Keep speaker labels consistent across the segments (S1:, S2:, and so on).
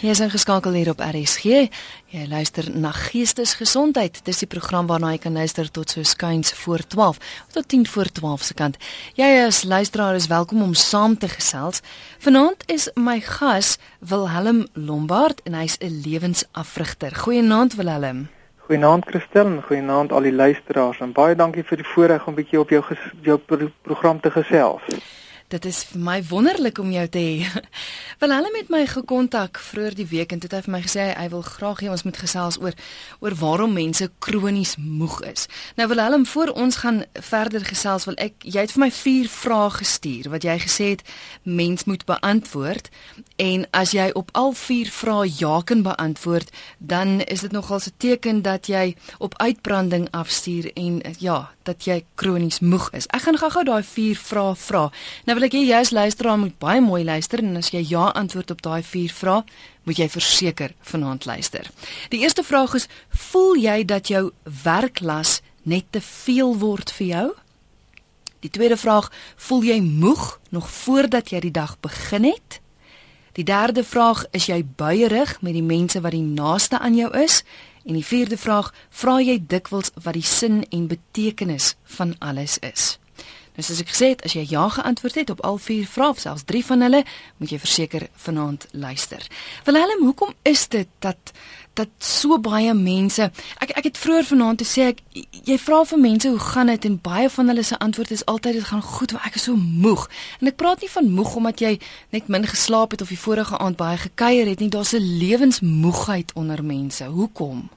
S1: Jy is ingeskakel hier op RSG. Jy luister na Geestesgesondheid. Dis die program waarna jy kan luister tot so skuins voor 12 tot 10 voor 12 se kant. Jy as luisteraar is welkom om saam te gesels. Vanaand is my gas Wilhelm Lombard en hy's 'n lewensafrigter. Goeienaand Wilhelm.
S2: Goeienaand Christel en goeienaand al die luisteraars en baie dankie vir die voorreg om 'n bietjie op jou jou program te gesels.
S1: Dit is vir my wonderlik om jou te hê. Wel hulle met my gekontak vroeër die week en dit het vir my gesê hy wil graag hê ons moet gesels oor oor waarom mense kronies moeg is. Nou wil hulle voor ons gaan verder gesels wil ek jy het vir my vier vrae gestuur wat jy gesê het mens moet beantwoord en as jy op al vier vrae ja kan beantwoord dan is dit nogal 'n teken dat jy op uitbranding afstuur en ja, dat jy kronies moeg is. Ek gaan gou-gou daai vier vrae vra. Nou wil ek hê jy as luisteraar moet baie mooi luister en as jy ja antwoord op daai vier vrae, moet jy verseker vanaand luister. Die eerste vraag is: Voel jy dat jou werklas net te veel word vir jou? Die tweede vraag: Voel jy moeg nog voordat jy die dag begin het? Die derde vraag: Is jy buierig met die mense wat die naaste aan jou is? En die vierde vraag: Vra jy dikwels wat die sin en betekenis van alles is? Nou soos ek gesê het, as jy ja geantwoord het op al vier vrae, selfs 3 van hulle, moet jy verseker vanaand luister. Willem, hoekom is dit dat dat so baie mense ek ek het vroeër vanaand te sê ek jy vra vir mense hoe gaan dit? En baie van hulle se antwoord is altyd dit gaan goed want ek is so moeg. En ek praat nie van moeg omdat jy net min geslaap het of die vorige aand baie gekuier het nie. Daar's 'n lewensmoegheid onder mense. Hoekom?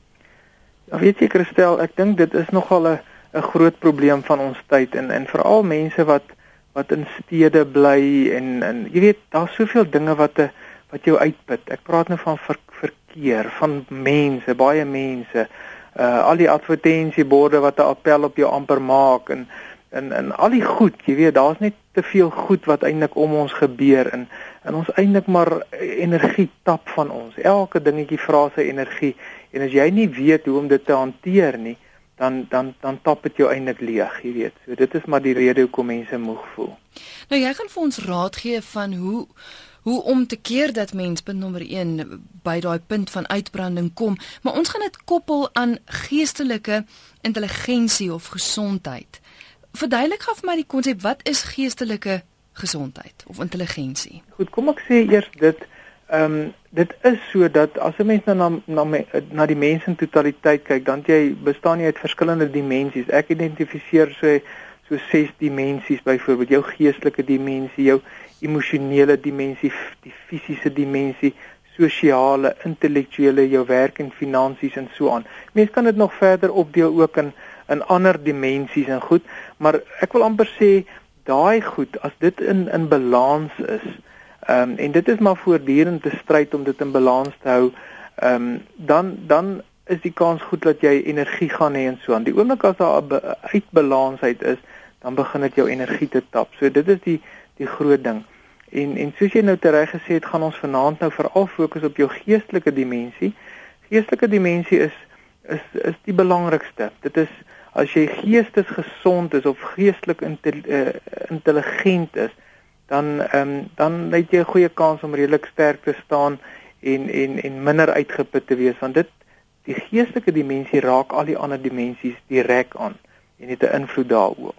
S2: Ja weet jy Christel ek dink dit is nogal 'n 'n groot probleem van ons tyd en en veral mense wat wat in stede bly en en jy weet daar's soveel dinge wat te wat jou uitput. Ek praat nou van ver, verkeer, van mense, baie mense. Uh al die advertensieborde wat 'n appel op jou amper maak en en en al die goed, jy weet, daar's net te veel goed wat eintlik om ons gebeur en en ons eintlik maar energie tap van ons. Elke dingetjie vra sy energie en as jy nie weet hoe om dit te hanteer nie, dan dan dan tap dit jou eintlik leeg, jy weet. So dit is maar die rede hoekom mense moeg voel.
S1: Nou jy gaan vir ons raad gee van hoe hoe om te keer dat mens punt nommer 1 by daai punt van uitbranding kom, maar ons gaan dit koppel aan geestelike intelligensie of gesondheid. Verduidelik gou vir my die konsep, wat is geestelike gesondheid of intelligensie?
S2: Goed, kom ek sê eers dit Ehm um, dit is so dat as 'n mens nou na na na die mens in totaliteit kyk, dan jy bestaan jy uit verskillende dimensies. Ek identifiseer so so ses dimensies byvoorbeeld jou geestelike dimensie, jou emosionele dimensie, die fisiese dimensie, sosiale, intellektuele, jou werk en finansies en so aan. Mens kan dit nog verder opdeel ook in in ander dimensies en goed, maar ek wil amper sê daai goed as dit in in balans is, Ehm um, en dit is maar voortdurend te stryd om dit in balans te hou. Ehm um, dan dan is die kans goed dat jy energie gaan hê en so aan. Die oomblik as daar 'n uitbalansheid is, dan begin dit jou energie te tap. So dit is die die groot ding. En en soos jy nou tereg gesê het, gaan ons vanaand nou veral fokus op jou geestelike dimensie. Geestelike dimensie is is is die belangrikste. Dit is as jy geestesgesond is of geestelik uh, intelligent is, dan ehm um, dan het jy 'n goeie kans om redelik sterk te staan en en en minder uitgeput te wees want dit die geestelike dimensie raak al die ander dimensies direk aan en het 'n invloed daaroor.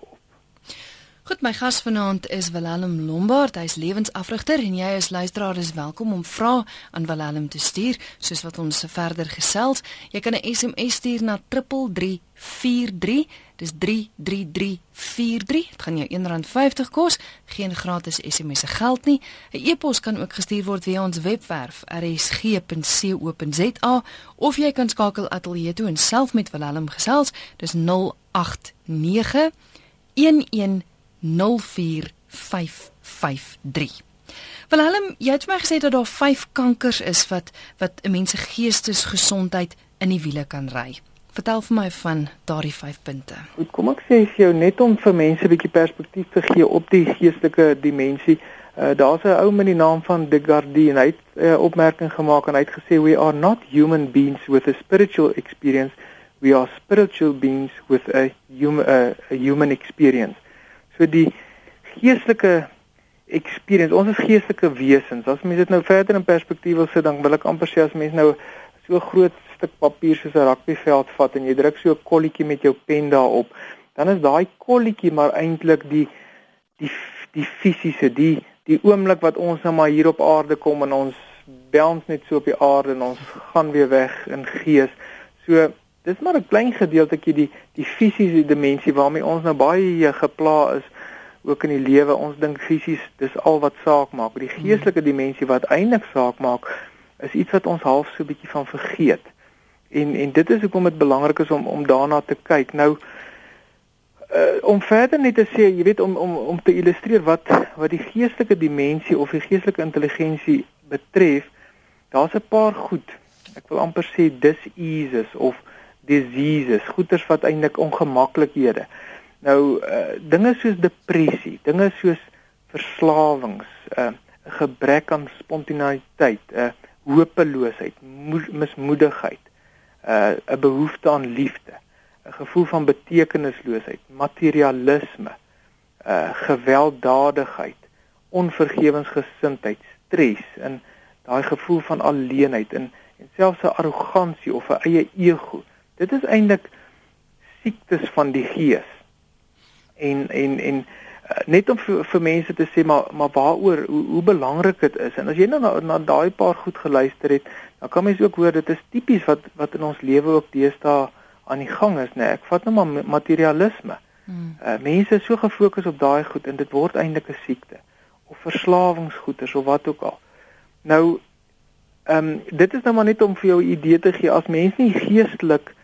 S1: Goed, my gas vanaand is Willem Lombard. Hy's lewensafrigter en jy as luisteraar is welkom om vrae aan Willem te stuur soos wat ons verder gesels. Jy kan 'n SMS stuur na 3343 Dis 33343. Dit gaan jou R1.50 kos. Geen gratis SMS se geld nie. 'n E-pos kan ook gestuur word via ons webwerf rsg.co.za of jy kan skakel ateljee toe en self met Willem gesels. Dis 089 1104553. Willem, jy het my gesê dat daar 5 kankers is wat wat 'n mens se geestesgesondheid in die wiele kan ry. Vertel vir my van daardie 5 punte.
S2: Goed, kom ek sê vir jou net om vir mense 'n bietjie perspektief te gee op die geestelike dimensie. Uh, Daar's 'n ou met die naam van Desgardie en hy het 'n uh, opmerking gemaak en hy het gesê we are not human beings with a spiritual experience, we are spiritual beings with a human uh, a human experience. So die geestelike experience. Ons is geestelike wesens. As mens dit nou verder in perspektief wil sit, dan wil ek amper sê as mens nou so groot stuk papier soos 'n rugbyveld vat en jy druk so 'n kolletjie met jou pen daarop, dan is daai kolletjie maar eintlik die die die fisiese, die die oomblik wat ons nou maar hier op aarde kom en ons bounce net so op die aarde en ons gaan weer weg in gees. So dis maar 'n klein gedeeltjie die die fisiese dimensie waarmee ons nou baie gepla is ook in die lewe. Ons dink fisies dis al wat saak maak. Die geestelike dimensie wat eintlik saak maak is iets wat ons half so 'n bietjie van vergeet. En en dit is hoekom dit belangrik is om om daarna te kyk. Nou uh, om verder net te sê, jy weet om om om te illustreer wat wat die geestelike dimensie of die geestelike intelligensie betref, daar's 'n paar goed. Ek wil amper sê diseases of diseases, goeters wat eintlik ongemaklikhede. Nou uh, dinge soos depressie, dinge soos verslawings, 'n uh, gebrek aan spontaniteit, 'n uh, hopeloosheid, mismoedigheid, uh, 'n behoefte aan liefde, 'n gevoel van betekenisloosheid, materialisme, uh, gewelddadigheid, onvergewensgesindheid, stres en daai gevoel van alleenheid en en selfs 'n arrogansie of 'n eie ego. Dit is eintlik siektes van die gees. En en en net om vir, vir mense te sê maar maar waaroor hoe, hoe belangrik dit is. En as jy nou na, na daai paar goed geluister het, dan kan mens ook hoor dit is tipies wat wat in ons lewe ook deesdae aan die gang is, né? Nee, ek vat nou maar materialisme. Hmm. Uh, mense is so gefokus op daai goed en dit word eintlik 'n siekte of verslawingsgoeters of wat ook al. Nou ehm um, dit is nou maar net om vir jou 'n idee te gee as mens nie geestelik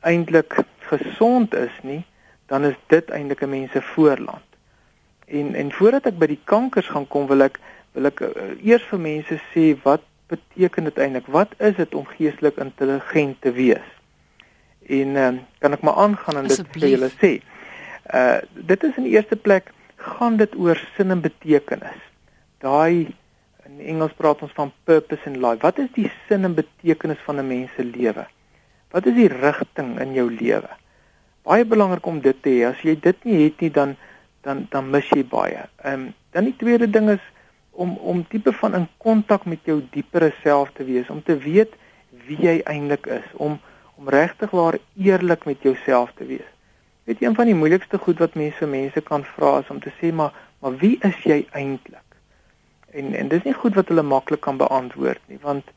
S2: eintlik gesond is nie, dan is dit eintlik 'n mens se voorland. En en voordat ek by die kankers gaan kom, wil ek wil ek uh, eers vir mense sê wat beteken dit eintlik? Wat is dit om geestelik intelligent te wees? En uh, kan ek maar aangaan en dit vir julle sê. Uh dit is in die eerste plek gaan dit oor sin en betekenis. Daai in Engels praat ons van purpose in life. Wat is die sin en betekenis van 'n mens se lewe? Wat is die rigting in jou lewe? Baie belangrik om dit te hê. As jy dit nie het nie, dan dan dan mis jy baie. Ehm um, dan die tweede ding is om om tipe van in kontak met jou diepere self te wees, om te weet wie jy eintlik is, om om regtig waar eerlik met jouself te wees. Weet jy een van die moeilikste goed wat mense vir mense kan vra is om te sê maar maar wie is jy eintlik? En en dis nie goed wat hulle maklik kan beantwoord nie want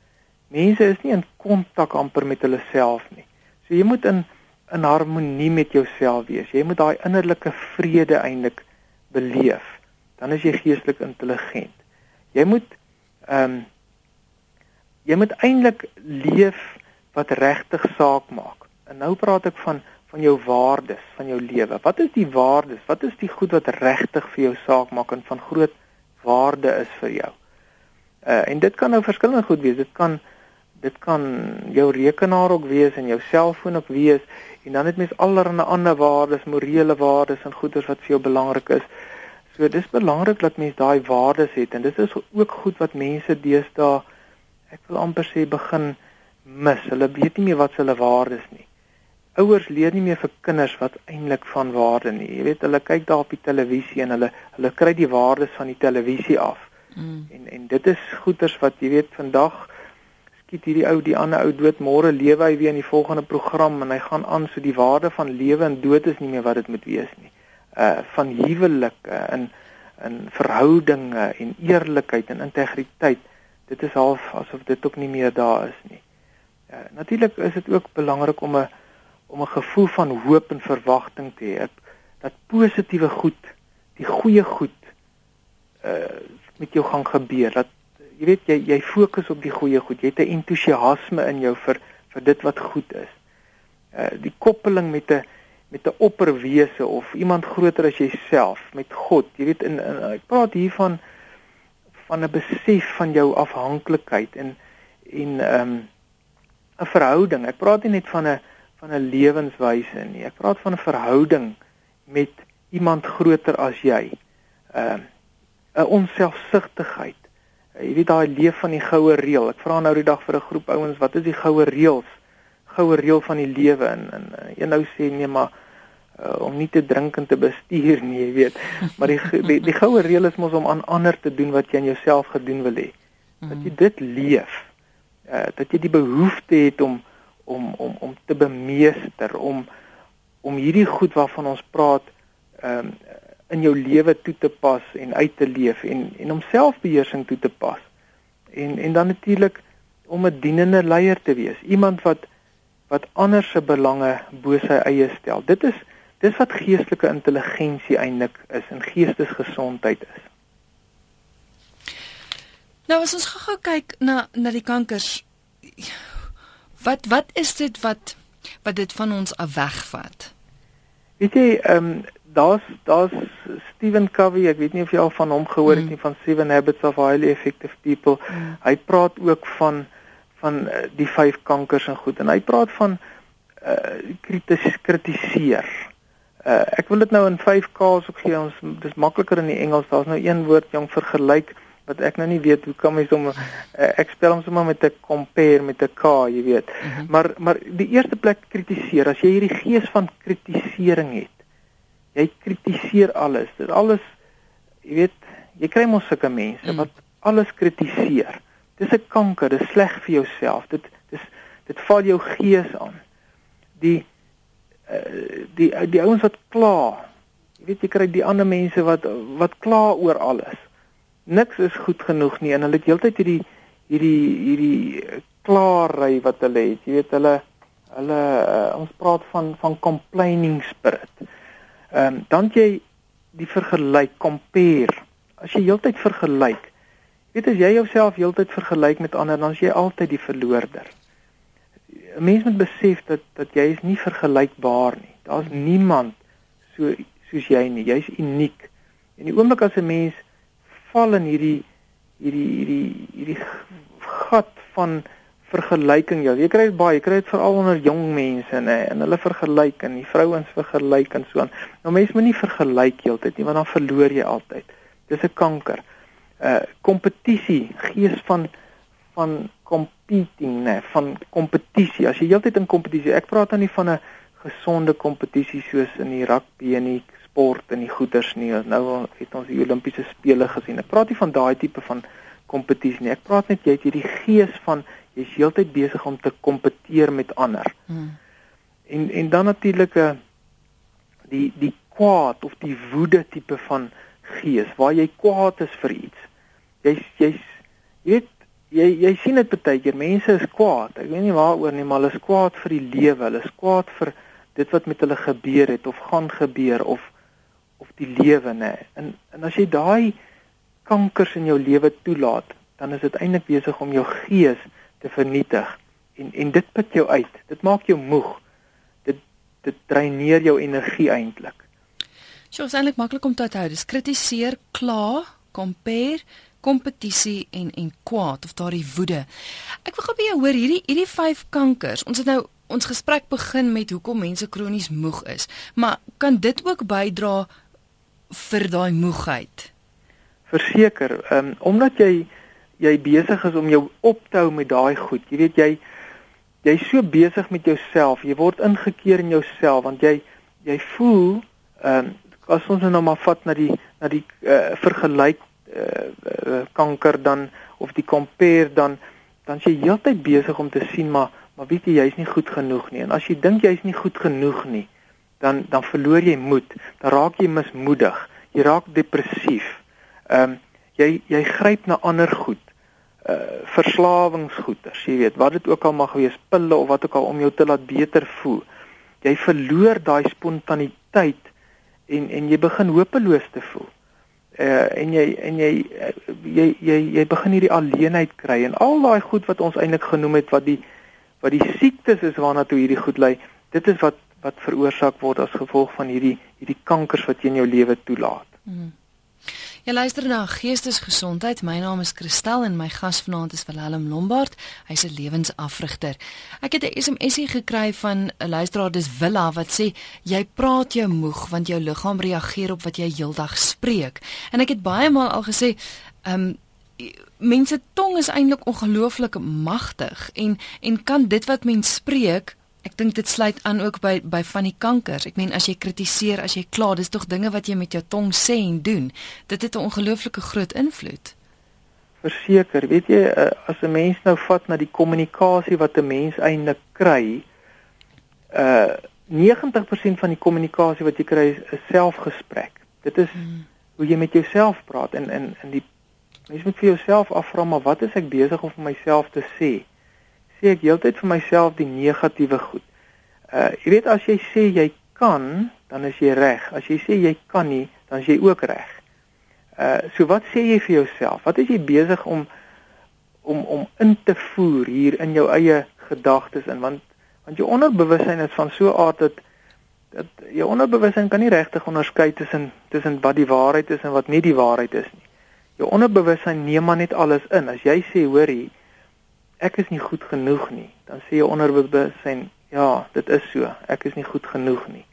S2: mense is nie in kontak amper met hulle self nie. So jy moet in in harmonie met jouself wees. Jy moet daai innerlike vrede eintlik beleef. Dan is jy geestelik intelligent. Jy moet ehm um, jy moet eintlik leef wat regtig saak maak. En nou praat ek van van jou waardes van jou lewe. Wat is die waardes? Wat is die goed wat regtig vir jou saak maak en van groot waarde is vir jou? Uh en dit kan nou verskillende goed wees. Dit kan dit kan jou rekenaar ook wees en jou selfoon ook wees en dan het mens allerlei ander waardes, morele waardes en goeders wat vir jou belangrik is. So dis belangrik dat mens daai waardes het en dit is ook goed wat mense deesdae ek wil amper sê begin mis. Hulle weet nie meer wat hulle waardes nie ouers leer nie meer vir kinders wat eintlik van waarde nie. Jy weet hulle kyk daar op die televisie en hulle hulle kry die waardes van die televisie af. Mm. En en dit is goeters wat jy weet vandag skiet hierdie ou die ander ou dood môre lewe hy weer in die volgende program en hy gaan aan so die waarde van lewe en dood is nie meer wat dit moet wees nie. Uh van huwelike in in verhoudinge en eerlikheid en integriteit. Dit is half asof dit ook nie meer daar is nie. Uh natuurlik is dit ook belangrik om 'n om 'n gevoel van hoop en verwagting te hê dat positiewe goed, die goeie goed uh met jou gaan gebeur. Dat jy weet jy jy fokus op die goeie goed. Jy het 'n entoesiasme in jou vir vir dit wat goed is. Uh die koppeling met 'n met 'n opperwese of iemand groter as jouself, met God. Jy weet in, in ek praat hier van van 'n besef van jou afhanklikheid en en ehm um, 'n verhouding. Ek praat nie net van 'n van 'n lewenswyse nie. Ek praat van 'n verhouding met iemand groter as jy. Ehm uh, 'n onselfsugtigheid. Jy weet daai leef van die goue reël. Ek vra nou die dag vir 'n groep ouens, wat is die goue reëls? Goue reël van die lewe en en een nou sê nee, maar uh, om nie te drink en te bestuur nie, jy weet. Maar die die, die goue reël is mos om aan ander te doen wat jy aan jouself gedoen wil hê. Dat jy dit leef. Uh, dat jy die behoefte het om om om om te bemeester, om om hierdie goed waarvan ons praat ehm um, in jou lewe toe te pas en uit te leef en en om selfbeheersing toe te pas. En en dan natuurlik om 'n dienende leier te wees, iemand wat wat ander se belange bo sy eie stel. Dit is dis wat geestelike intelligensie eintlik is en geestesgesondheid is.
S1: Nou as ons gou kyk na na die kankers wat wat is dit wat wat dit van ons af wegvat?
S2: Weet jy, ehm um, daar's daar's Stephen Covey, ek weet nie of jy al van hom gehoor het mm. nie van Seven Habits of Highly Effective People. Mm. Hy praat ook van van uh, die vyf kankers en goed en hy praat van uh kritis kritiseer. Uh ek wil dit nou in 5 K's ook gee. Ons dis makliker in die Engels. Daar's nou een woord jong vergelyk wat ek nou nie weet hoe kom jy sommer uh, ek spel hom sommer met 'n compare met 'n K, jy weet. Mm -hmm. Maar maar die eerste plek kritiseer. As jy hierdie gees van kritisering het, jy kritiseer alles. Dit alles jy weet, jy kry mos sulke mense mm. wat alles kritiseer. Dis 'n kanker, dis sleg vir jouself. Dit dis dit val jou gees aan. Die uh, die die ouens wat kla. Jy weet jy kry die ander mense wat wat kla oor alles. Niks is goed genoeg nie en hulle het heeltyd hierdie hierdie hierdie klaarry wat hulle het. Jy weet hulle hulle uh, ons praat van van complaining spirit. Ehm um, dan jy die vergelyk compare. As jy heeltyd vergelyk, weet as jy jouself heeltyd vergelyk met ander, dan is jy altyd die verloorder. 'n Mens moet besef dat dat jy is nie vergelykbaar nie. Daar's niemand so soos jy nie. Jy's uniek. En die oomblik as 'n mens val in hierdie hierdie hierdie hierdie gat van vergelyking ja. Jy kry dit baie, jy kry dit veral onder jong mense nê en hulle vergelyk en die vrouens vergelyk en so aan. Nou mense moet nie vergelyk heeltyd nie want dan verloor jy altyd. Dis 'n kanker. Uh kompetisie, gees van van competing nê, van kompetisie. As jy heeltyd in kompetisie, ek praat dan nie van 'n gesonde kompetisie soos in die rugby en die sport en die goeters nie. Nou het ons die Olimpiese spele gesien. Ek praat nie van daai tipe van kompetisie nie. Ek praat net jy het hierdie gees van jy's heeltyd besig om te kompeteer met ander. Hmm. En en dan natuurlik 'n eh, die die kwaad of die woede tipe van gees waar jy kwaad is vir iets. Jy's jy's jy weet jy jy sien dit baie keer mense is kwaad. Ek weet nie waaroor nie, maar hulle is kwaad vir die lewe. Hulle is kwaad vir dit wat met hulle gebeur het of gaan gebeur of of die lewe nê. En en as jy daai kankers in jou lewe toelaat, dan is dit eintlik besig om jou gees te vernietig en en dit put jou uit. Dit maak jou moeg. Dit dit dreineer jou energie eintlik.
S1: Dit is eintlik maklik om te onthou. Dis kritiseer, kla, compare, kompetisie en en kwaad of daardie woede. Ek wil gou by jou hoor hierdie hierdie vyf kankers. Ons het nou ons gesprek begin met hoekom mense kronies moeg is, maar kan dit ook bydra vir daai moegheid?
S2: Verseker, um, omdat jy jy besig is om jou op te hou met daai goed. Jy weet jy jy's so besig met jouself. Jy word ingekeer in jouself want jy jy voel ehm um, as ons nou maar vat na die na die uh, vergelyk uh, uh, kanker dan of die compare dan dan jy heeltyd besig om te sien maar maar weet jy jy's nie goed genoeg nie. En as jy dink jy's nie goed genoeg nie, dan dan verloor jy moed. Dan raak jy mismoedig. Jy raak depressief. Ehm um, jy jy gryp na ander goed uh verslawingsgoeders, jy weet, wat dit ook al mag wees, pille of wat ook al om jou te laat beter voel. Jy verloor daai spontaniteit en en jy begin hopeloos te voel. Uh en jy en jy uh, jy jy jy begin hierdie alleenheid kry en al daai goed wat ons eintlik genoem het wat die wat die siektes is waarna toe hierdie goed lei, dit is wat wat veroorsaak word as gevolg van hierdie hierdie kankers wat jy in jou lewe toelaat. Hmm.
S1: Jy luister na Geestesgesondheid. My naam is Christel en my gas vanaand is Willem Lombard. Hy's 'n lewensafrigter. Ek het 'n SMSie gekry van 'n luisteraar dis Willa wat sê jy praat jou moeg want jou liggaam reageer op wat jy heeldag spreek. En ek het baie maal al gesê, ehm um, mense tong is eintlik ongelooflik magtig en en kan dit wat mens spreek Ek dink dit sluit aan ook by by van die kankers. Ek meen as jy kritiseer, as jy kla, dis tog dinge wat jy met jou tong sê en doen. Dit het 'n ongelooflike groot invloed.
S2: Verseker, weet jy, uh, as 'n mens nou vat na die kommunikasie wat 'n mens eintlik kry, uh 90% van die kommunikasie wat jy kry is 'n selfgesprek. Dit is hmm. hoe jy met jouself praat en in in die mens moet vir jouself afvra maar wat is ek besig om vir myself te sê? Sê ek heeltyd vir myself die negatiewe goed. Uh jy weet as jy sê jy kan, dan is jy reg. As jy sê jy kan nie, dan is jy ook reg. Uh so wat sê jy vir jouself? Wat is jy besig om om om in te voer hier in jou eie gedagtes in want want jou onderbewussyn is van so 'n aard dat dat jou onderbewussyn kan nie regtig onderskei tussen tussen wat die waarheid is en wat nie die waarheid is nie. Jou onderbewussyn neem maar net alles in. As jy sê, hoorie, ek is nie goed genoeg nie, dan sê jou onderbewussyn, ja, dit is so. Ek is nie goed genoeg nie.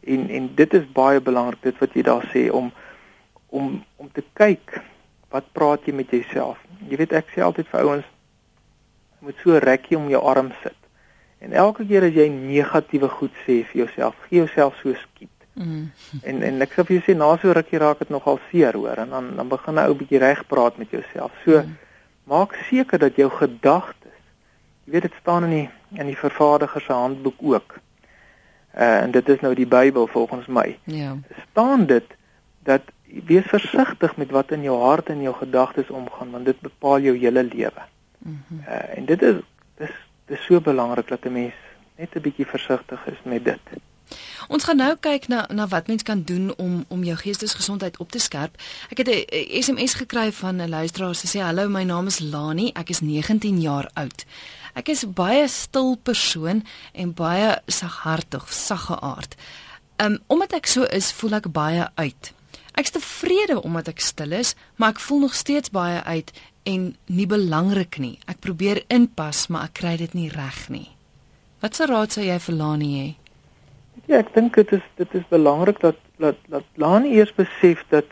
S2: En en dit is baie belangrik dit wat jy daar sê om om om te kyk wat praat jy met jouself. Jy weet ek sê altyd vir ouens moet so rekkie om jou arm sit. En elke keer as jy negatiewe goed sê vir jouself, gee jouself so skiet. Mm. En en ek sê vir jou sê na so rukkie raak dit nogal seer hoor en dan dan begin jy ou bietjie reg praat met jouself. So mm. Maak seker dat jou gedagtes, jy weet dit staan in die in die vervaardiger se handboek ook. Uh en dit is nou die Bybel volgens my. Ja. staan dit dat wees versigtig met wat in jou hart en jou gedagtes omgaan want dit bepaal jou hele lewe. Mm -hmm. uh, en dit is dis dis so belangrik dat 'n mens net 'n bietjie versigtig is met dit.
S1: Ons gaan nou kyk na na wat mens kan doen om om jou geestesgesondheid op te skerp. Ek het 'n SMS gekry van 'n luisteraar wat sê: "Hallo, my naam is Lani, ek is 19 jaar oud. Ek is baie stil persoon en baie saghartig, sagge aard. Um omdat ek so is, voel ek baie uit. Ek's tevrede omdat ek stil is, maar ek voel nog steeds baie uit en nie belangrik nie. Ek probeer inpas, maar ek kry dit nie reg nie. Wat se raad sou jy vir Lani hê?
S2: Ja, ek dink dit is dit is belangrik dat dat dat Lani eers besef dat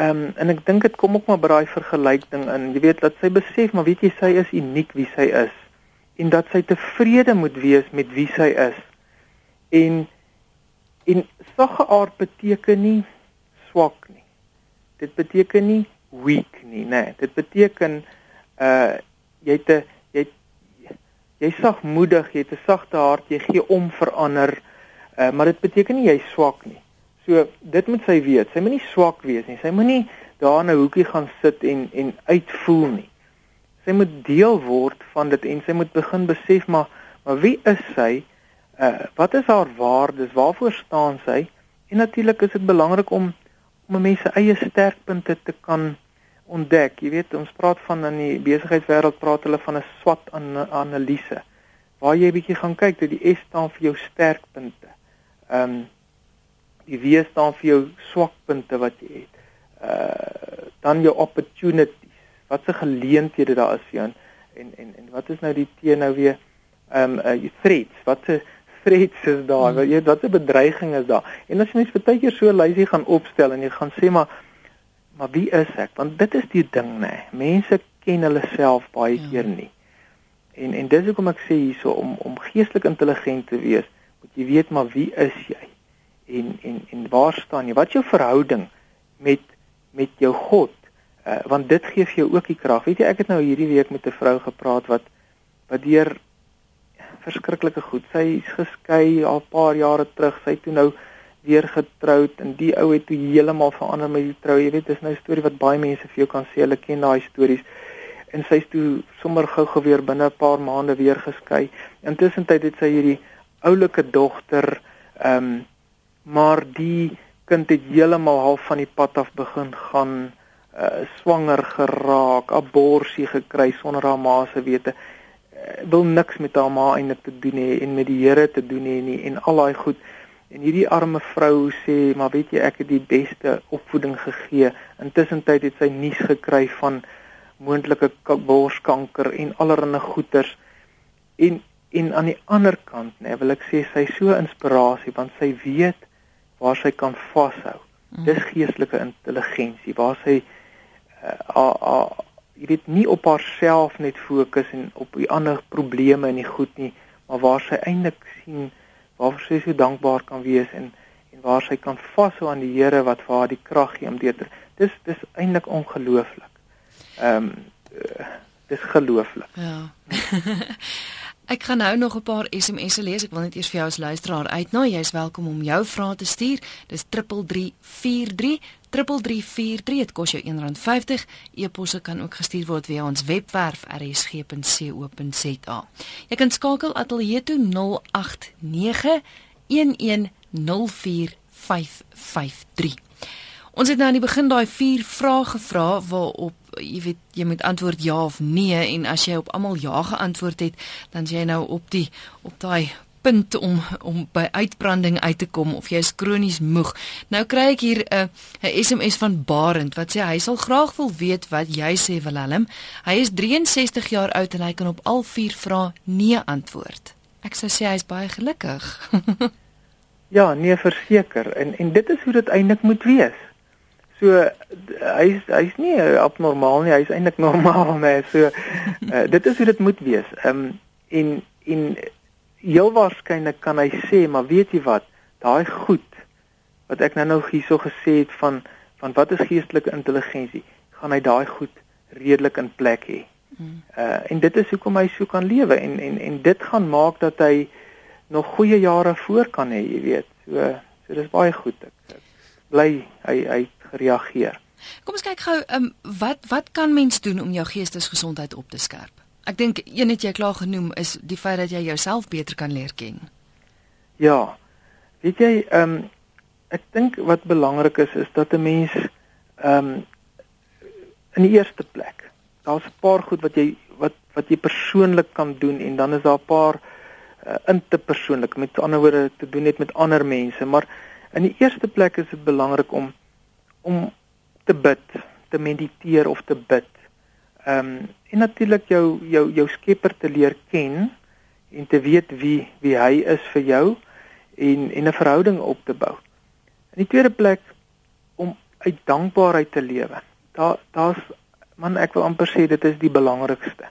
S2: ehm um, en ek dink dit kom ook maar by daai vergelyking in. Jy weet dat sy besef, maar weet jy sy is uniek wie sy is en dat sy tevrede moet wees met wie sy is. En en sagge aard beteken nie swak nie. Dit beteken nie weak nie, nê. Nee. Dit beteken uh jy het 'n jy jy sagmoedig, jy het 'n sagte hart, jy gee om vir ander. Uh maar dit beteken nie jy swak nie. So dit moet sy weet. Sy moenie swak wees nie. Sy moenie daar in 'n hoekie gaan sit en en uitvoel nie. Sy moet deel word van dit en sy moet begin besef maar maar wie is sy? Uh wat is haar waardes? Waarvoor staan sy? En natuurlik is dit belangrik om om mense eie sterkpunte te kan ontdek. Jy weet, ons praat van in die besigheidswêreld praat hulle van 'n SWOT analise waar jy bietjie gaan kyk dat die S staan vir jou sterkpunte. Ehm um, die W staan vir jou swakpunte wat jy het. Uh dan jou opportunities. Wat se geleenthede daar is vir jou en en en wat is nou die T nou weer ehm um, uh threats. Wat se threats is daar? Hmm. Jy weet wat se bedreiging is daar? En as jy net baie keer so 'n lysie gaan opstel en jy gaan sê maar maar wie is ek? Want dit is die ding nê. Mense ken hulle self baie ja. keer nie. En en dis hoekom ek sê hierso om om geestelik intelligent te wees, moet jy weet maar wie is jy? En en en waar staan jy? Wat is jou verhouding met met jou God? Uh, want dit gee vir jou ook die krag. Weet jy, ek het nou hierdie week met 'n vrou gepraat wat wat deur verskriklike goed. Sy is geskei al 'n paar jare terug. Sy toe nou weer getroud en die ou het toe heeltemal verander met die trou. Jy weet, dis nou 'n storie wat baie mense vir jou kan sê. Hulle ken daai stories. En sy's toe sommer gou-gou weer binne 'n paar maande weer geskei. Intussen tyd het sy hierdie oulike dogter, ehm um, maar die kind het heeltemal half van die pad af begin gaan, uh, swanger geraak, abortus gekry sonder haar ma se wete. Eh, wil niks met haar ma eintlik te doen hê en met die Here te doen hê nie en al daai goed. En hierdie arme vrou sê, maar weet jy, ek het die beste opvoeding gegee. Intussen tyd het sy nuus gekry van moontlike borskanker en allerlei goeters. En en aan die ander kant, nê, nee, wil ek sê sy so inspirasie want sy weet waar sy kan vashou. Mm. Dis geestelike intelligensie waar sy uh, uh, jy weet nie op haarself net fokus en op die ander probleme en die goed nie, maar waar sy eintlik sien waarvoor sy so dankbaar kan wees en en waar sy kan vashou aan die Here wat vir haar die krag gee om dit dis dis eintlik ongelooflik. Ehm um, uh, dis gelooflik.
S1: Ja. Ek gaan nou nog 'n paar SMS'e lees. Ek wil net eers vir jou as luisteraar uitnooi. Jy's welkom om jou vrae te stuur. Dis 3343 3343. Dit kos jou R1.50. E-posse kan ook gestuur word via ons webwerf rsg.co.za. Jy kan skakel ateljee toe 089 1104553. Ons het nou aan die begin daai vier vrae gevra waarop jy weet jy moet antwoord ja of nee en as jy op almal ja geantwoord het, dan jy nou op die op daai punt om om by uitbranding uit te kom of jy is kronies moeg. Nou kry ek hier 'n uh, 'n SMS van Barend wat sê hy sal graag wil weet wat jy sê Willem. Hy is 63 jaar oud en hy kan op al vier vrae nee antwoord. Ek sou sê hy is baie gelukkig.
S2: ja, nee verseker en en dit is hoe dit eintlik moet wees. So hy's hy's nie abnormaal nie, hy's eintlik normaal, nee. So uh, dit is hoe dit moet wees. Ehm um, en en heel waarskynlik kan hy sê, maar weet jy wat? Daai goed wat ek nou nou hierso gesê het van van wat is geestelike intelligensie, gaan hy daai goed redelik in plek hê. Uh en dit is hoekom hy so kan lewe en en en dit gaan maak dat hy nog goeie jare voor kan hê, jy weet. So so dis baie goed. Ek, ek bly hy hy gereageer.
S1: Kom ons kyk gou, um, wat wat kan mens doen om jou geestesgesondheid op te skerp? Ek dink een wat jy klaar genoem is die feit dat jy jouself beter kan leer ken.
S2: Ja. Weet jy, ehm um, ek dink wat belangrik is is dat 'n mens ehm um, in die eerste plek, daar's 'n paar goed wat jy wat wat jy persoonlik kan doen en dan is daar 'n paar uh, interpersoonlik met ander woorde te doen net met ander mense, maar in die eerste plek is dit belangrik om om te bid, te mediteer of te bid. Ehm um, en natuurlik jou jou jou Skepper te leer ken en te weet wie wie hy is vir jou en en 'n verhouding op te bou. In die tweede plek om uit dankbaarheid te lewe. Daar daar's man ek wil amper sê dit is die belangrikste.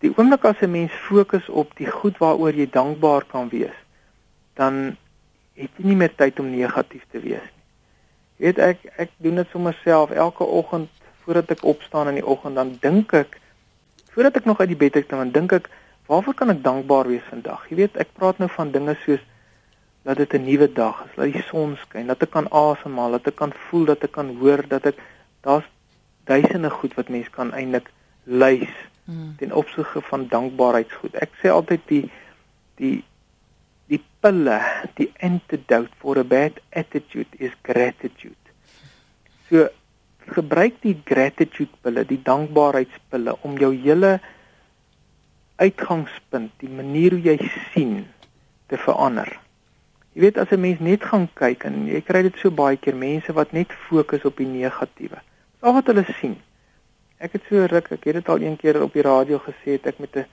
S2: Die oomblik as 'n mens fokus op die goed waaroor jy dankbaar kan wees, dan het jy nie meer tyd om negatief te wees nie weet ek ek doen dit sommer self elke oggend voordat ek opstaan in die oggend dan dink ek voordat ek nog uit die bed uit klim dan dink ek waarvoor kan ek dankbaar wees vandag jy weet ek praat nou van dinge soos dat dit 'n nuwe dag is dat die son skyn dat ek kan asemhaal dat ek kan voel dat ek kan hoor dat ek daar's duisende goed wat mens kan eintlik lys hmm. ten opsigte van dankbaarheidsgoed ek sê altyd die die pille, die antidote for a bad attitude is gratitude. So gebruik die gratitude pille, die dankbaarheidspille om jou hele uitgangspunt, die manier hoe jy sien te verander. Jy weet as 'n mens net gaan kyk en jy kry dit so baie keer mense wat net fokus op die negatiewe. Al wat hulle sien. Ek het so ruk, ek het dit al een keer op die radio gesê, ek met 'n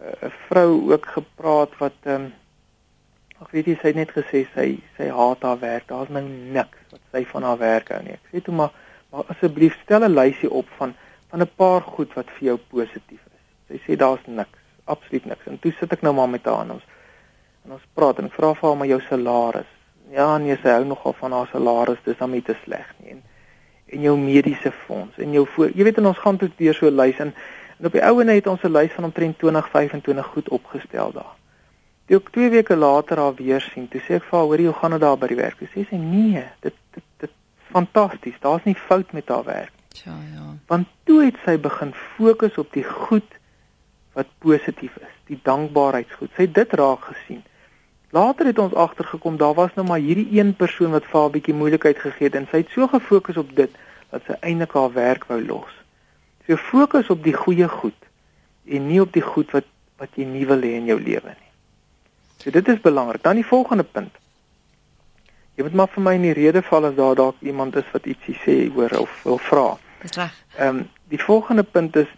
S2: 'n vrou ook gepraat wat ehm um, Ag weet jy sy het net gesê sy sy haat haar werk. Daar's nou niks wat sy van haar werk hou nie. Ek sê toe maar maar asseblief stel 'n lysie op van van 'n paar goed wat vir jou positief is. Sy sê daar's niks, absoluut niks. En toe sit ek nou maar met haar en ons en ons praat en ek vra vir haar maar jou salaris. Ja, nee, sy hou nogal van haar salaris, dis dan nie te sleg nie. En en jou mediese fonds en jou voor, jy weet en ons gaan tot deur so 'n lys en en op die ouene het ons 'n lys van omtrent 20, 25 goed opgestel daar. Toe ek 2 weke later haar weer sien, toe sê ek vir haar, "Hoor jy, hoe gaan dit daar by die werk?" Sy sê, "Nee, dit dit dit fantasties. Daar's nie fout met haar werk."
S1: Ja, ja.
S2: Want toe het sy begin fokus op die goed wat positief is, die dankbaarheidsgoed. Sy het dit raak gesien. Later het ons agtergekom daar was nou maar hierdie een persoon wat vir haar 'n bietjie moeilikheid gegee het en sy het so gefokus op dit dat sy eintlik haar werk wou los. So fokus op die goeie goed en nie op die goed wat wat jy nie wil hê in jou lewe nie. So dit is belangrik. Dan die volgende punt. Jy moet maar vir my in die rede val as daar dalk iemand is wat ietsie sê oor of wil vra.
S1: Dis reg.
S2: Ehm um, die volgende punt is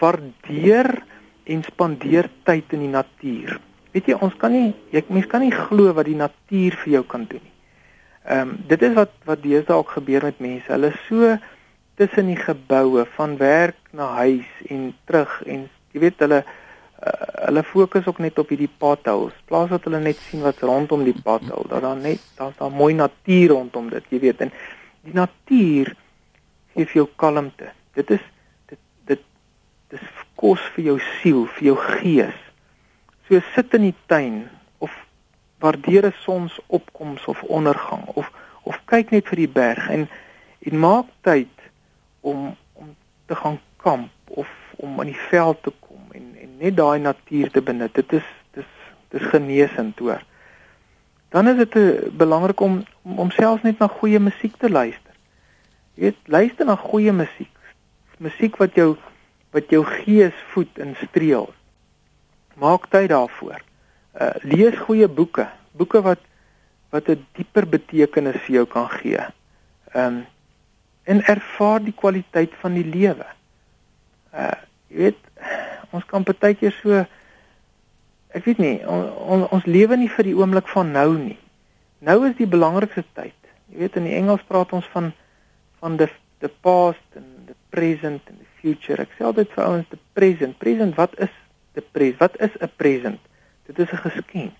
S2: waardeer en spandeer tyd in die natuur. Weet jy, ons kan nie jy mens kan nie glo wat die natuur vir jou kan doen nie. Ehm um, dit is wat wat deesdae ook gebeur met mense. Hulle is so tussen die geboue van werk na huis en terug en jy weet hulle uh, hulle fokus ook net op hierdie potholes. Plaas dat hulle net sien wat rondom die pothole, dat daar net daar's daar mooi natuur rondom dit, jy weet. En die natuur gee vir jou kalmte. Dit is dit dit dis kos vir jou siel, vir jou gees. So sit in die tuin of waardeer 'n sonsopkoms of ondergang of of kyk net vir die berg en en maak tyd om om te gaan kamp of om aan die veld te kom net daai natuur te benut. Dit is dis dis genesend hoor. Dan is dit eh, belangrik om om selfs net na goeie musiek te luister. Jy weet, luister na goeie musiek. Musiek wat jou wat jou gees voed en streel. Maak tyd daarvoor. Uh lees goeie boeke, boeke wat wat 'n dieper betekenis vir jou kan gee. Um en ervaar die kwaliteit van die lewe. Uh jy weet, ons kan baie keer so ek weet nie, on, on, ons lewe nie vir die oomblik van nou nie. Nou is die belangrikste tyd. Jy weet in die Engels praat ons van van the the past and the present and the future. Ek sê altyd vir ouens the present. Present, wat is the present? Wat is 'n present? Dit is 'n geskenk.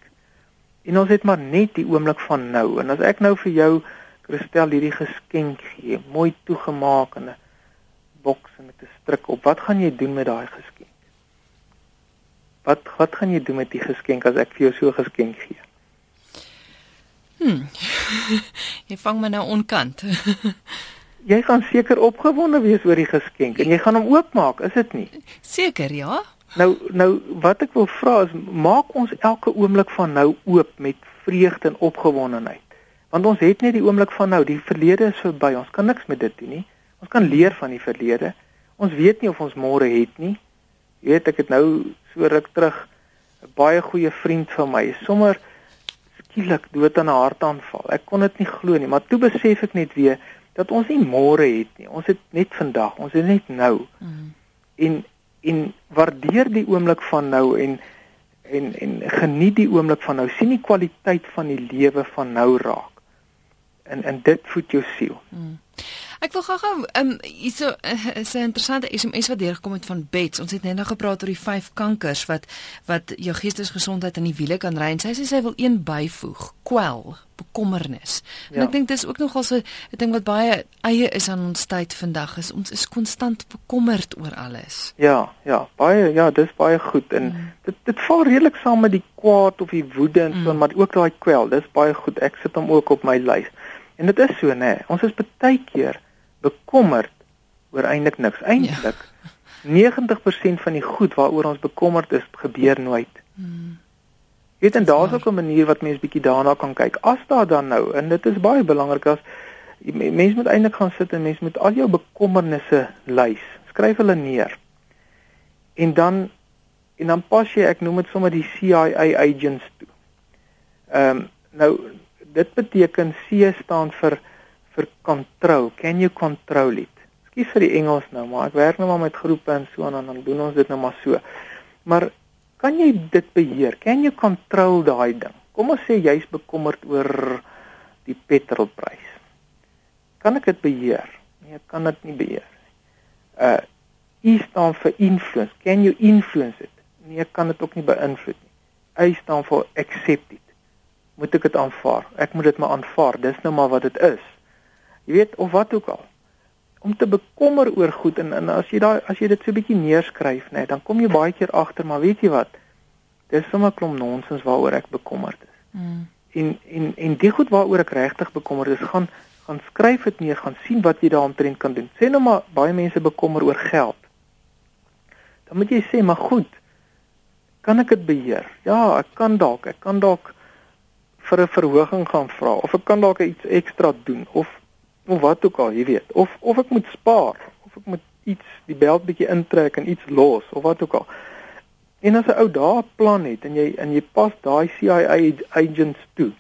S2: En ons het maar net die oomblik van nou. En as ek nou vir jou Christel hierdie geskenk gee, mooi toegemaak in 'n boks en met 'n stryk op, wat gaan jy doen met daai geskenk? Wat wat gaan jy doen met die geskenk as ek vir jou so geskenk gee?
S1: Hm. jy vang my nou onkant.
S2: jy gaan seker opgewonde wees oor die geskenk en jy gaan hom oopmaak, is dit nie?
S1: Seker, ja.
S2: Nou nou wat ek wil vra is maak ons elke oomblik van nou oop met vreugde en opgewondenheid. Want ons het net die oomblik van nou, die verlede is verby. Ons kan niks met dit doen nie. Ons kan leer van die verlede. Ons weet nie of ons môre het nie. Jy weet ek het nou so ruk terug 'n baie goeie vriend van my sommer skielik dood aan 'n hartaanval. Ek kon dit nie glo nie, maar toe besef ek net weer dat ons nie môre het nie. Ons het net vandag. Ons het net nou. Mm. En en waardeer die oomblik van nou en en en geniet die oomblik van nou. sien die kwaliteit van die lewe van nou raak. En en dit voed jou siel. Mm.
S1: Ek wil gou-gou um hierso uh, is 'n interessante SMS wat deurgekom het van Bets. Ons het net nou gepraat oor die vyf kankers wat wat jou geestesgesondheid in die wiele kan ry en sy sê sy wil een byvoeg, kwel, bekommernis. Ja. En ek dink dis ook nogal so 'n ding wat baie eie is aan ons tyd vandag is ons is konstant bekommerd oor alles.
S2: Ja, ja, baie ja, dis baie goed en mm. dit dit val redelik saam met die kwaad of die woede en so, mm. maar ook daai kwel. Dis baie goed. Ek sit hom ook op my lys. En dit is so, né? Ons is baie keer bekommerd oor eintlik niks. Eintlik ja. 90% van die goed waaroor ons bekommerd is, gebeur nooit. Hmm. Weet en daar's ook 'n manier wat mens bietjie daarna kan kyk. As daar dan nou, en dit is baie belangrik as mens moet eintlik gaan sit en mens moet al jou bekommernisse lys. Skryf hulle neer. En dan en dan pas jy, ek noem dit sommer die CIA agents toe. Ehm um, nou dit beteken C staan vir vir control. Can you control it? Skus vir die Engels nou, maar ek werk nou maar met groepe en so en dan doen ons dit nou maar so. Maar kan jy dit beheer? Can you control daai ding? Kom ons sê jy's bekommerd oor die petrolprys. Kan ek dit beheer? Nee, ek kan dit nie beheer nie. Uh I staan vir influence. Can you influence it? Nee, ek kan dit ook nie beïnvloed nie. Y staan vir accept it. Moet ek dit aanvaar? Ek moet dit maar aanvaar. Dis nou maar wat dit is. Jy weet of wat ook al. Om te bekommer oor goed en, en as jy daai as jy dit so bietjie neerskryf, nê, nee, dan kom jy baie keer agter, maar weet jy wat? Dis sommer klomp nonsens waaroor ek bekommerd is. Mm. En en en die goed waaroor ek regtig bekommerd is, gaan gaan skryf dit neer, gaan sien wat jy daaroor kan doen. Sê nou maar baie mense bekommer oor geld. Dan moet jy sê, maar goed, kan ek dit beheer? Ja, ek kan dalk, ek kan dalk vir 'n verhoging gaan vra of ek kan dalk iets ekstra doen of of wat ook al, jy weet, of of ek moet spaar, of ek moet iets die beld bietjie intrek en iets los of wat ook al. En as 'n ou daar 'n plan het en jy en jy pas daai CIA agents toe,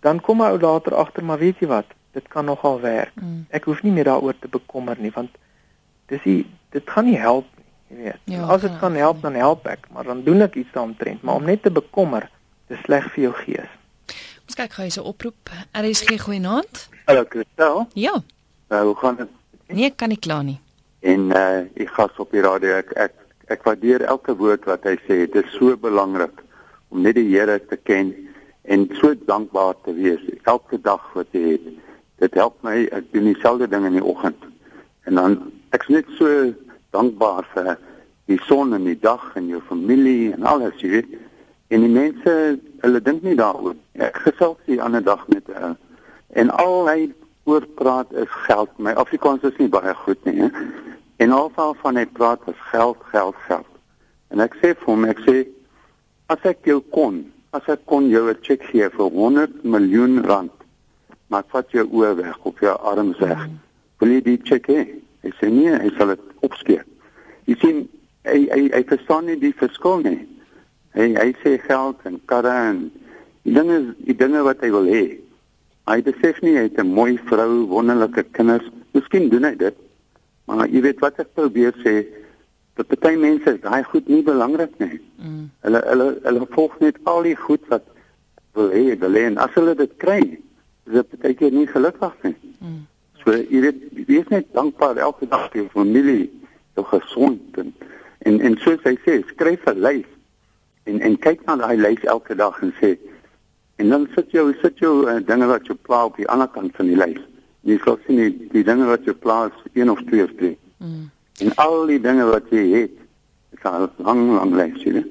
S2: dan kom 'n ou later agter, maar weet jy wat, dit kan nogal werk. Mm. Ek hoef nie meer daaroor te bekommer nie, want dis nie dit gaan nie help nie, jy weet. Ja, as dit kan help, dan help ek, maar dan doen ek iets daaromtrent, maar om net te bekommer, dis sleg vir jou gees.
S1: Ons kyk gou hierse oproep. RSG goeienaand.
S3: Hallo Christel.
S1: Ja.
S3: Nou, hoe gaan dit?
S1: Nee, kan nie kla nie.
S3: En uh ek gas op die radio ek ek ek waardeer elke woord wat hy sê. Dit is so belangrik om net die Here te ken en so dankbaar te wees elke dag wat jy het. Dit help my ek doen dieselfde ding in die oggend. En dan ek's net so dankbaar vir die son en die dag en jou familie en alles, jy weet. En die mense, hulle dink nie daaroor. Ek gesels die ander dag met uh, en al hy oor praat is geld. My Afrikaans is nie baie goed nie. He. En alval van hy praat is geld, geld, geld. En ek sê vir hom, ek sê as ek jou kon, as ek kon jou 'n cheque gee vir 100 miljoen rand, maar vat jou oë weg op jou arms weg. Wil jy die cheque hê? Hy sê nee, hy sal dit opskeer. Jy sien, hy hy hy verstaan nie die verskil nie. Hy hy sê geld en karre en die dinge die dinge wat hy wil hê. Hy besef nie hy het 'n mooi vrou, wonderlike kinders. Miskien doen hy dit. Maar jy weet wat ek probeer sê, dat baie mense daai goed nie belangrik nie. Mm. Hulle hulle hulle volg net al die goed wat wil hê, wil hê en as hulle dit kry, is dit baie keer nie gelukkig nie. Mm. So jy weet, is net dankbaar elke dag vir jou familie, jou gesond en en, en soos hy sê, skryf 'n lys en en kyk na daai lys elke dag en sê en dan sit jy sit jy uh, dinge wat jy pla op die ander kant van die lys. Jy sal sien die, die dinge wat jy pla is een of twee of drie. Mm. En al die dinge wat jy het, is al lang lang lys, jy.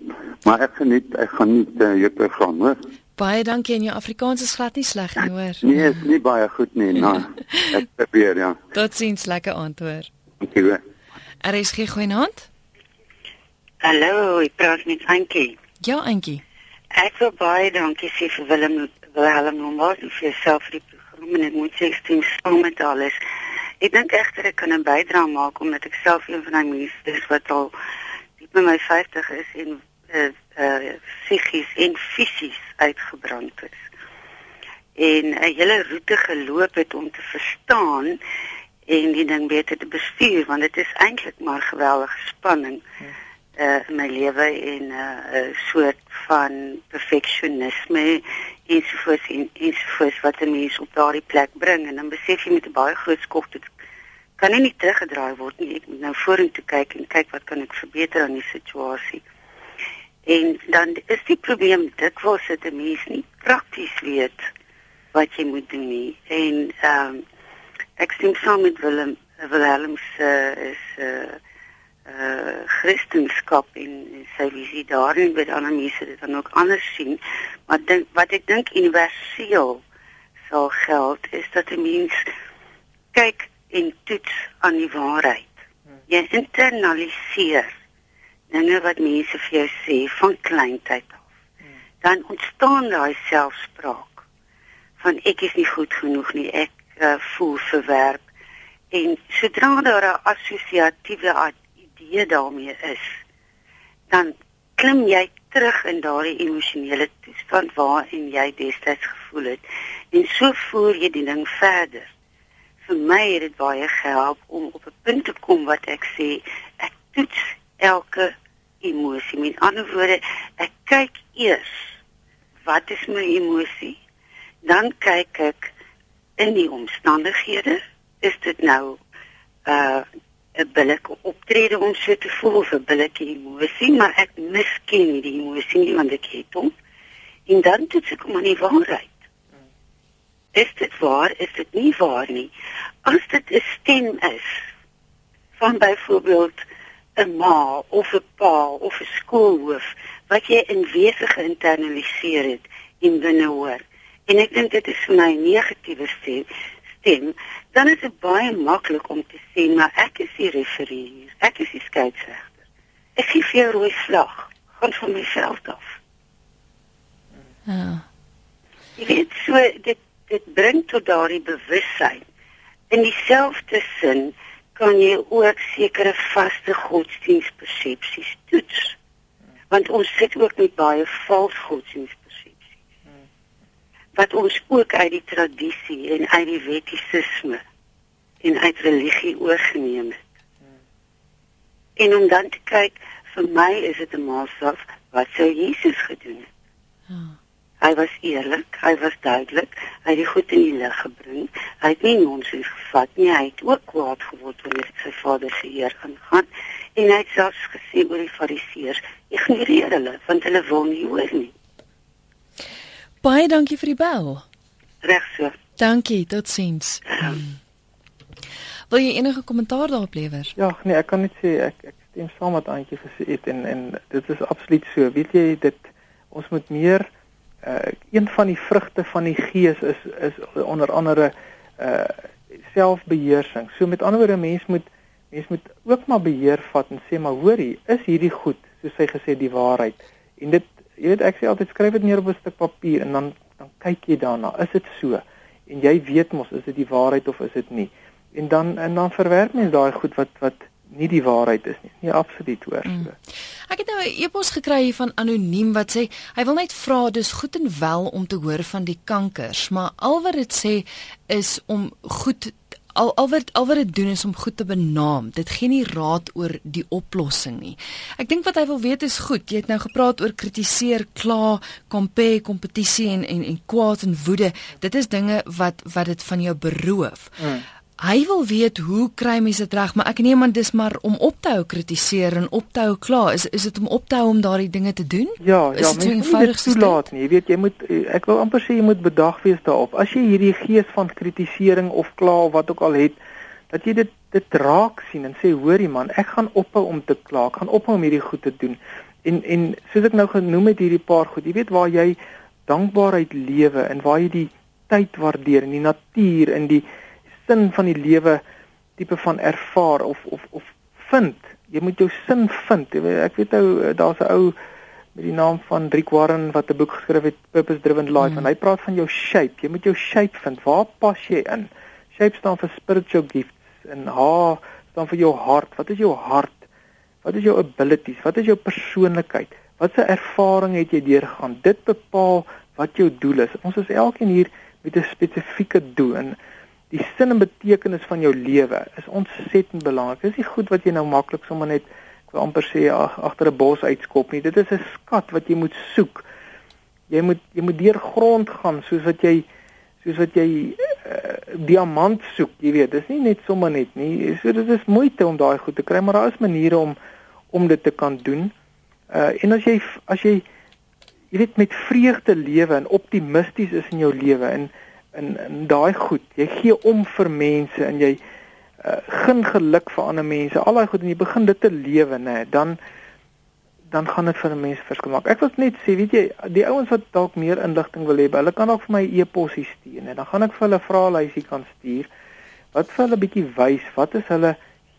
S3: Maar ek geniet ek geniet uh, jou program, hoor.
S1: Baie dankie en jou Afrikaans is glad nie sleg nie, hoor.
S3: Nee, is nie baie goed nie, nou. ek probeer, ja.
S1: Totsiens, lekker antwoord.
S3: Dankie hoor.
S1: Er is geen goeienaand.
S4: Hallo, ek praat met Antjie.
S1: Ja, Antjie.
S4: Ek wil baie dankie sê vir Willem Willem Lombard vir jouself vir die program en ek moet sê ek stem saam met alles. Ek dink egter ek kan 'n bydrae maak omdat ek self een van daai mense is wat al diep in my 50 is en eh uh, psigies uh, en fisies uitgebrand is. En 'n hele roete geloop het om te verstaan en die ding beter te bestuur want dit is eintlik maar geweldige spanning uh, in my lewe en 'n uh, soort van perfeksionisme ensovoorts en ensovoorts wat 'n mens op daardie plek bring. En dan besef jy met 'n baie groot skok dit kan nie teruggedraai word nie. Ek moet nou vorentoe kyk en kyk wat kan ek verbeter aan die situasie. En dan is die probleem dit was dit 'n mens nie prakties weet wat jy moet doen nie. En ehm um, ek stem saam met Willem Willem se uh, is uh, uh Christendom en sy visie daarin met ander mense dit dan ook anders sien. Maar dink wat ek dink universeel sal geld is dat 'n mens kyk en toets aan die waarheid. Jy internaliseer dinge wat mense vir jou sê van kleintyd af. Dan ontstaan daai selfspraak van ek is nie goed genoeg nie ek uh, voel verwerp. En sodra daar 'n assosiatiewe idee daarmee is, dan klim jy terug in daardie emosionele toestand waarin jy destyds gevoel het en so voer jy die ding verder. Vir my het dit baie gehelp om op 'n punt te kom wat ek sê ek toets elke emosie. Met ander woorde, ek kyk eers wat is my emosie? Dan kyk ek in die omstandighede, is dit nou uh 'n billike optrede om so te voel of 'n billike emosie, maar ek misken die emosie nie want ek het hom. En dan het ek kom aan die waarheid. Is dit waar? Is dit nie waar nie? As dit 'n stem is van byvoorbeeld 'n ma of 'n pa of 'n skoolhoof wat jy in wese geïnternaliseer het en binne hoor. En ek dink dit is vir my 'n negatiewe stem stem, dan is dit baie maklik om te sê maar ek is die referee. Ek is die skeieregter. Ek gee vir jou rooi vlag. Gaan van myself af. Ja. Jy weet so dit dit bring tot daardie bewussyn. In dieselfde sin kan jy ook sekere vaste godsdienstpersepsies toets. Want ons sit ook met baie vals godsdienst wat ons ook uit die tradisie en uit die wettisisme en uit religie oorgeneem het. En om dan te kyk, vir my is dit 'n maatstaf wat sou Jesus gedoen het. Ja. Hy was eerlik, hy was duidelik, hy het die goed in die lig gebring. Hy het nie nonsens gevat nie, hy het ook kwaad geword wanneer sy vader se eer ingaan en hy het selfs gesê oor die fariseërs, ignoreer hulle want hulle wil nie hoor nie.
S1: Baie dankie vir die bel.
S4: Reg so.
S1: Dankie, totsiens. Um, wil jy enige kommentaar daarop lewer?
S2: Ja, nee, ek kan net sê ek ek stem saam met Antjie gesê het en en dit is absoluut so. Weet jy dit ons moet meer uh een van die vrugte van die gees is is onder andere uh selfbeheersing. So met ander woorde mens moet mens moet ook maar beheer vat en sê maar hoorie, is hierdie goed soos hy gesê die waarheid. En dit jy weet ek sê altyd skryf dit neer op 'n stuk papier en dan dan kyk jy daarna, is dit so? En jy weet mos is dit die waarheid of is dit nie? En dan en dan verwerp mens daai goed wat wat nie die waarheid is nie. Nie absoluut hoor. Mm.
S1: Ek het nou 'n e-pos gekry van anoniem wat sê hy wil net vra dis goed en wel om te hoor van die kankers, maar al wat dit sê is om goed al al wat al wat dit doen is om goed te benaam. Dit gee nie raad oor die oplossing nie. Ek dink wat hy wil weet is goed. Jy het nou gepraat oor kritiseer, kla, compare, kompetisie en en en kwaad en woede. Dit is dinge wat wat dit van jou beroof. Mm. Hy wil weet hoe kry mense dit reg, maar ek neem aan dis maar om op te hou kritiseer en op te hou kla. Is is dit om op te hou om daardie dinge te doen?
S2: Ja, is ja, mens moet dit toelaat nie. Jy weet, jy moet ek wil amper sê jy moet bedag wees daarop. As jy hierdie gees van kritisering of kla of wat ook al het, dat jy dit dit raak sien en sê hoorie man, ek gaan ophou om te kla. Ek gaan ophou om hierdie goed te doen. En en soos ek nou genoem het hierdie paar goed, jy weet waar jy dankbaarheid lewe en waar jy die tyd waardeer en die natuur en die sin van die lewe tipe van ervaar of of of vind. Jy moet jou sin vind. Ek weet ou daar's 'n ou met die naam van Rick Warren wat 'n boek geskryf het Purpose Driven Life mm. en hy praat van jou shape. Jy moet jou shape vind. Waar pas jy in? Shape staan vir spiritual gifts en H staan vir jou hart. Wat is jou hart? Wat is jou abilities? Wat is jou persoonlikheid? Watse ervaring het jy deurgegaan? Dit bepaal wat jou doel is. Ons is elkeen hier met 'n spesifieke doel en die sin en betekenis van jou lewe is ontsettend belangrik. Dis nie goed wat jy nou maklik sommer net ek wil amper sê ag agter 'n bos uitskop nie. Dit is 'n skat wat jy moet soek. Jy moet jy moet deur grond gaan soos wat jy soos wat jy uh, diamant soek, jy weet. Dis nie net sommer net nie. So dit is moeite om daai goed te kry, maar daar is maniere om om dit te kan doen. Uh en as jy as jy jy weet met vreugde lewe en optimisties is in jou lewe en in in daai goed. Jy gee om vir mense en jy uh, gun geluk vir ander mense. Al daai goed en jy begin dit te lewe, nê, dan dan gaan dit vir 'n mens verskil maak. Ek wil net sê, weet jy, die ouens wat dalk meer inligting wil hê, hulle kan ook vir my e-posie stuur en dan gaan ek vir hulle vraelysie kan stuur wat vir hulle bietjie wys wat is hulle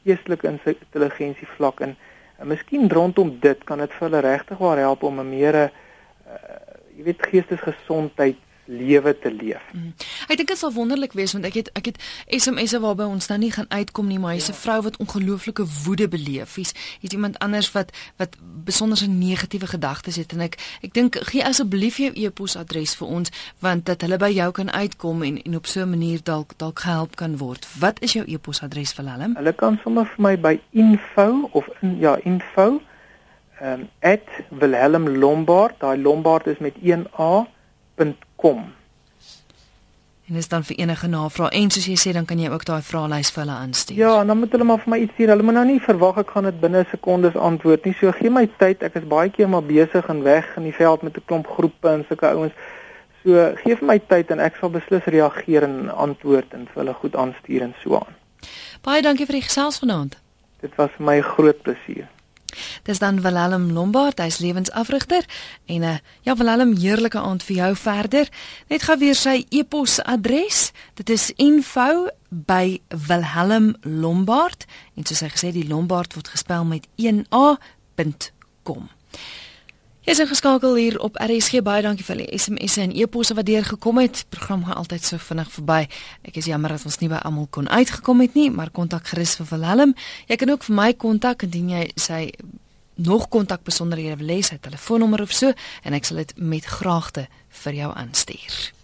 S2: geestelike intelligensie vlak en, en miskien rondom dit kan dit vir hulle regtig waar help om 'n meer 'n uh, jy weet geestesgesondheid lewe te leef. Mm.
S1: Ek dink dit sal wonderlik wees want ek het ek het SMS'e waarby ons nou nie gaan uitkom nie, maar hy's 'n ja. vrou wat ongelooflike woede beleef. Hy's hy's iemand anders wat wat besonder 'n negatiewe gedagtes het en ek ek dink gee asseblief jou e-posadres vir ons want dat hulle by jou kan uitkom en en op so 'n manier dalk dalk gehelp kan word. Wat is jou e-posadres vir hulle?
S2: Hulle kan sommer vir my by info of in, ja, info ehm um, @wilhelm lombard, daai lombard is met 1 a kom.
S1: En dis dan vir enige navraag en soos jy sê dan kan jy ook daai vraelys vir hulle aanstuur.
S2: Ja, dan moet hulle maar vir my iets stuur. Hulle moet nou nie verwag ek gaan dit binne sekondes antwoord nie. So gee my tyd. Ek is baie keer maar besig en weg in die veld met 'n klomp groepe en sulke ouens. So gee vir my tyd en ek sal beslis reageer en antwoord en vir hulle goed aanstuur en so aan.
S1: Baie dankie vir die gesels vanaand.
S2: Dit was vir my groot plesier.
S1: Dis dan Willem Lombard, hy's lewensafrigter en 'n uh, ja Willem heerlike aand vir jou verder. Net gou weer sy e-posadres. Dit is info@wilhelmlombard en soos hy gesê die Lombard word gespel met 1a.com. Jy is geskakel hier op RSG baie dankie vir die SMS'e en e-posse wat deur gekom het. Program gaan altyd so vinnig verby. Ek is jammer dat ons nie by almal kon uitgekom het nie, maar kontak gerus vir Willem. Jy kan ook vir my kontak indien jy sy nog kontak besonderhede wil hê, sy telefoonnommer of so en ek sal dit met graagte vir jou aanstuur.